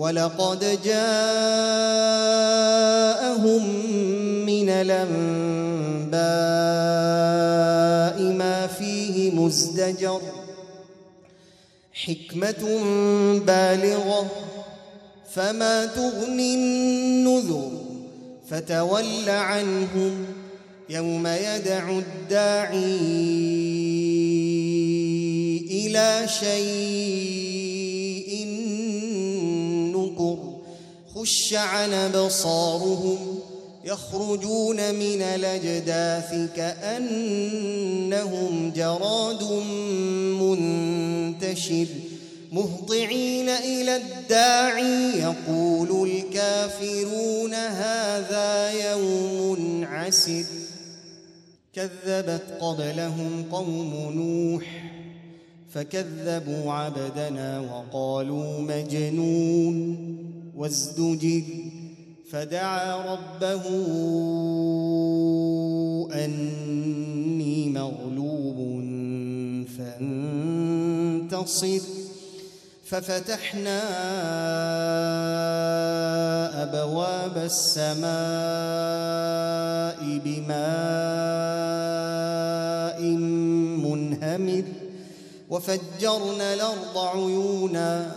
ولقد جاءهم من الأنباء ما فيه مزدجر حكمة بالغة فما تغني النذر فتول عنهم يوم يدعو الداعي إلى شيء خش عن أبصارهم يخرجون من الأجداث كأنهم جراد منتشر مهطعين إلى الداعي يقول الكافرون هذا يوم عسر. كذبت قبلهم قوم نوح فكذبوا عبدنا وقالوا مجنون. وازدجر. فدعا ربه أني مغلوب فانتصر. ففتحنا أبواب السماء بماء منهمر. وفجرنا الأرض عيونا.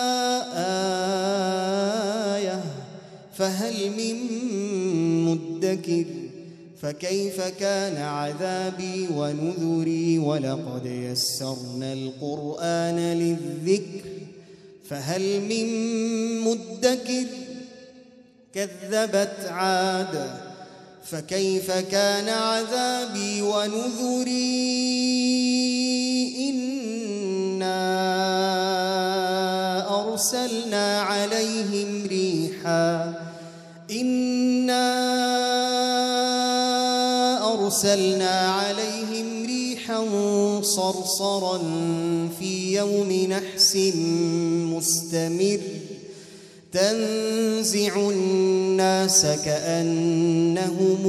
فهل من مدكر فكيف كان عذابي ونذري ولقد يسرنا القرآن للذكر فهل من مدكر كذبت عاد فكيف كان عذابي ونذري إنا أرسلنا عليهم ريحا. إنا أرسلنا عليهم ريحا صرصرا في يوم نحس مستمر. تنزع الناس كأنهم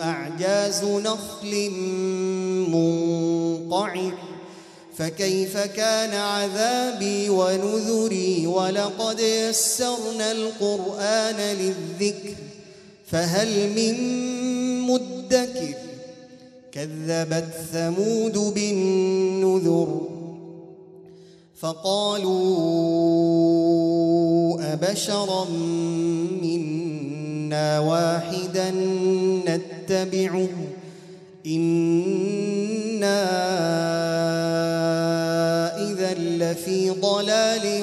أعجاز نخل منقعر. فكيف كان عذابي ونذري ولقد يسرنا القرآن للذكر فهل من مدكر كذبت ثمود بالنذر فقالوا أبشرا منا واحدا نتبعه إنا لفي ضلال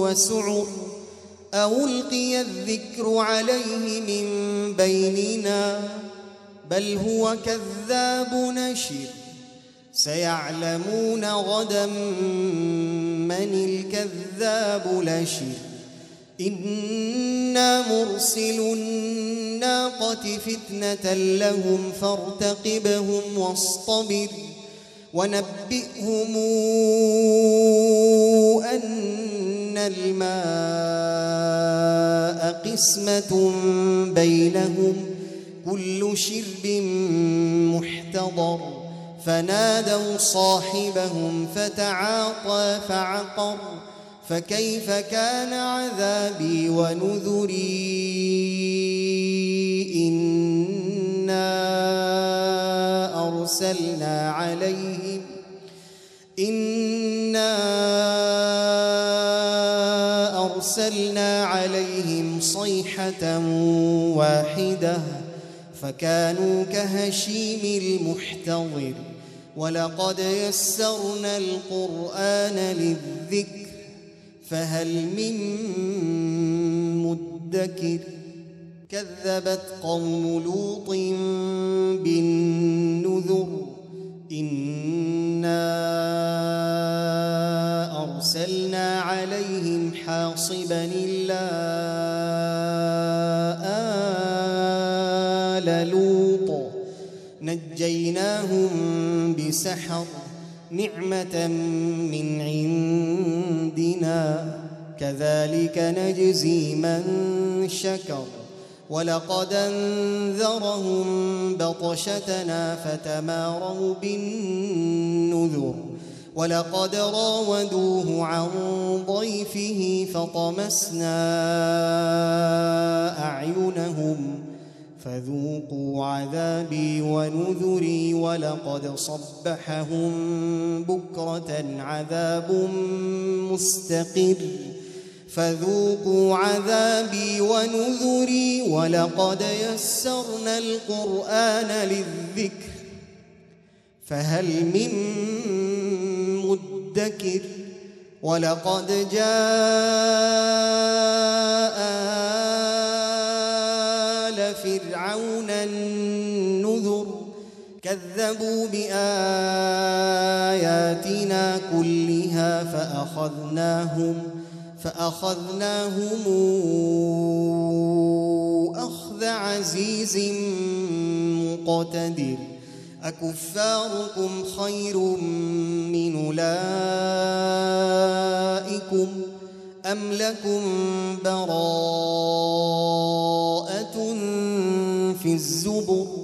وسعر ألقي الذكر عليه من بيننا بل هو كذاب نشر سيعلمون غدا من الكذاب لشر إنا مرسل الناقة فتنة لهم فارتقبهم واصطبر ونبئهم أن الماء قسمة بينهم كل شرب محتضر فنادوا صاحبهم فتعاطى فعقر فكيف كان عذابي ونذري إنا أرسلنا عليهم إنا أرسلنا عليهم صيحة واحدة فكانوا كهشيم المحتضر ولقد يسرنا القرآن للذكر فهل من مدكر كذبت قوم لوط بالنذر بسحر نعمة من عندنا. كذلك نجزي من شكر. ولقد أنذرهم بطشتنا فتماروا بالنذر. ولقد راودوه عن ضيفه فطمسنا أعينهم. فذوقوا عذابي ونذري ولقد صبحهم بكرة عذاب مستقر. فذوقوا عذابي ونذري ولقد يسرنا القرآن للذكر. فهل من مدكر؟ ولقد جاء كذبوا بآياتنا كلها فأخذناهم فأخذناهم أخذ عزيز مقتدر أكفاركم خير من أولئكم أم لكم براءة في الزبر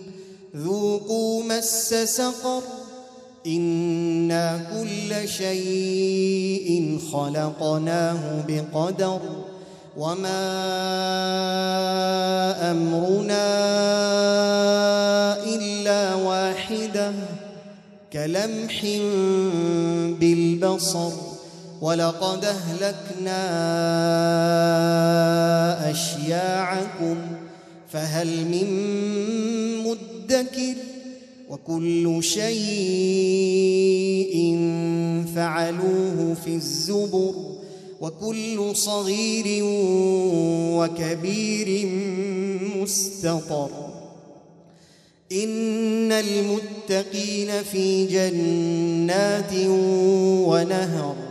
ذوقوا مس سقر إنا كل شيء خلقناه بقدر وما أمرنا إلا واحدة كلمح بالبصر ولقد أهلكنا أشياعكم فهل من مدكر وكل شيء فعلوه في الزبر وكل صغير وكبير مستطر. إن المتقين في جنات ونهر.